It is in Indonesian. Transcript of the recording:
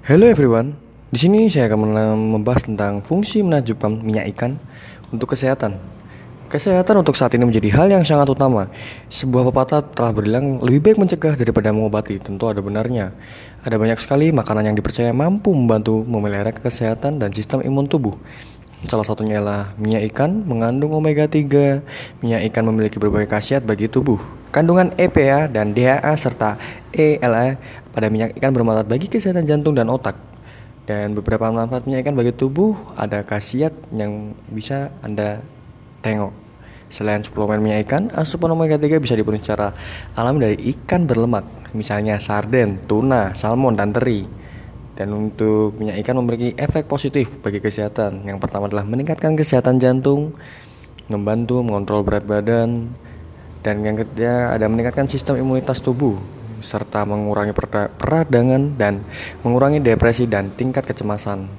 Hello everyone. Di sini saya akan membahas tentang fungsi menajupkan minyak ikan untuk kesehatan. Kesehatan untuk saat ini menjadi hal yang sangat utama. Sebuah pepatah telah bilang lebih baik mencegah daripada mengobati. Tentu ada benarnya. Ada banyak sekali makanan yang dipercaya mampu membantu memelihara kesehatan dan sistem imun tubuh. Salah satunya adalah minyak ikan mengandung omega 3. Minyak ikan memiliki berbagai khasiat bagi tubuh. Kandungan EPA dan DHA serta ELA pada minyak ikan bermanfaat bagi kesehatan jantung dan otak. Dan beberapa manfaat minyak ikan bagi tubuh ada khasiat yang bisa Anda tengok. Selain suplemen minyak ikan, asupan omega 3 bisa dipenuhi secara alami dari ikan berlemak, misalnya sarden, tuna, salmon, dan teri. Dan untuk minyak ikan memiliki efek positif bagi kesehatan. Yang pertama adalah meningkatkan kesehatan jantung, membantu mengontrol berat badan, dan yang ketiga ada meningkatkan sistem imunitas tubuh serta mengurangi peradangan dan mengurangi depresi dan tingkat kecemasan.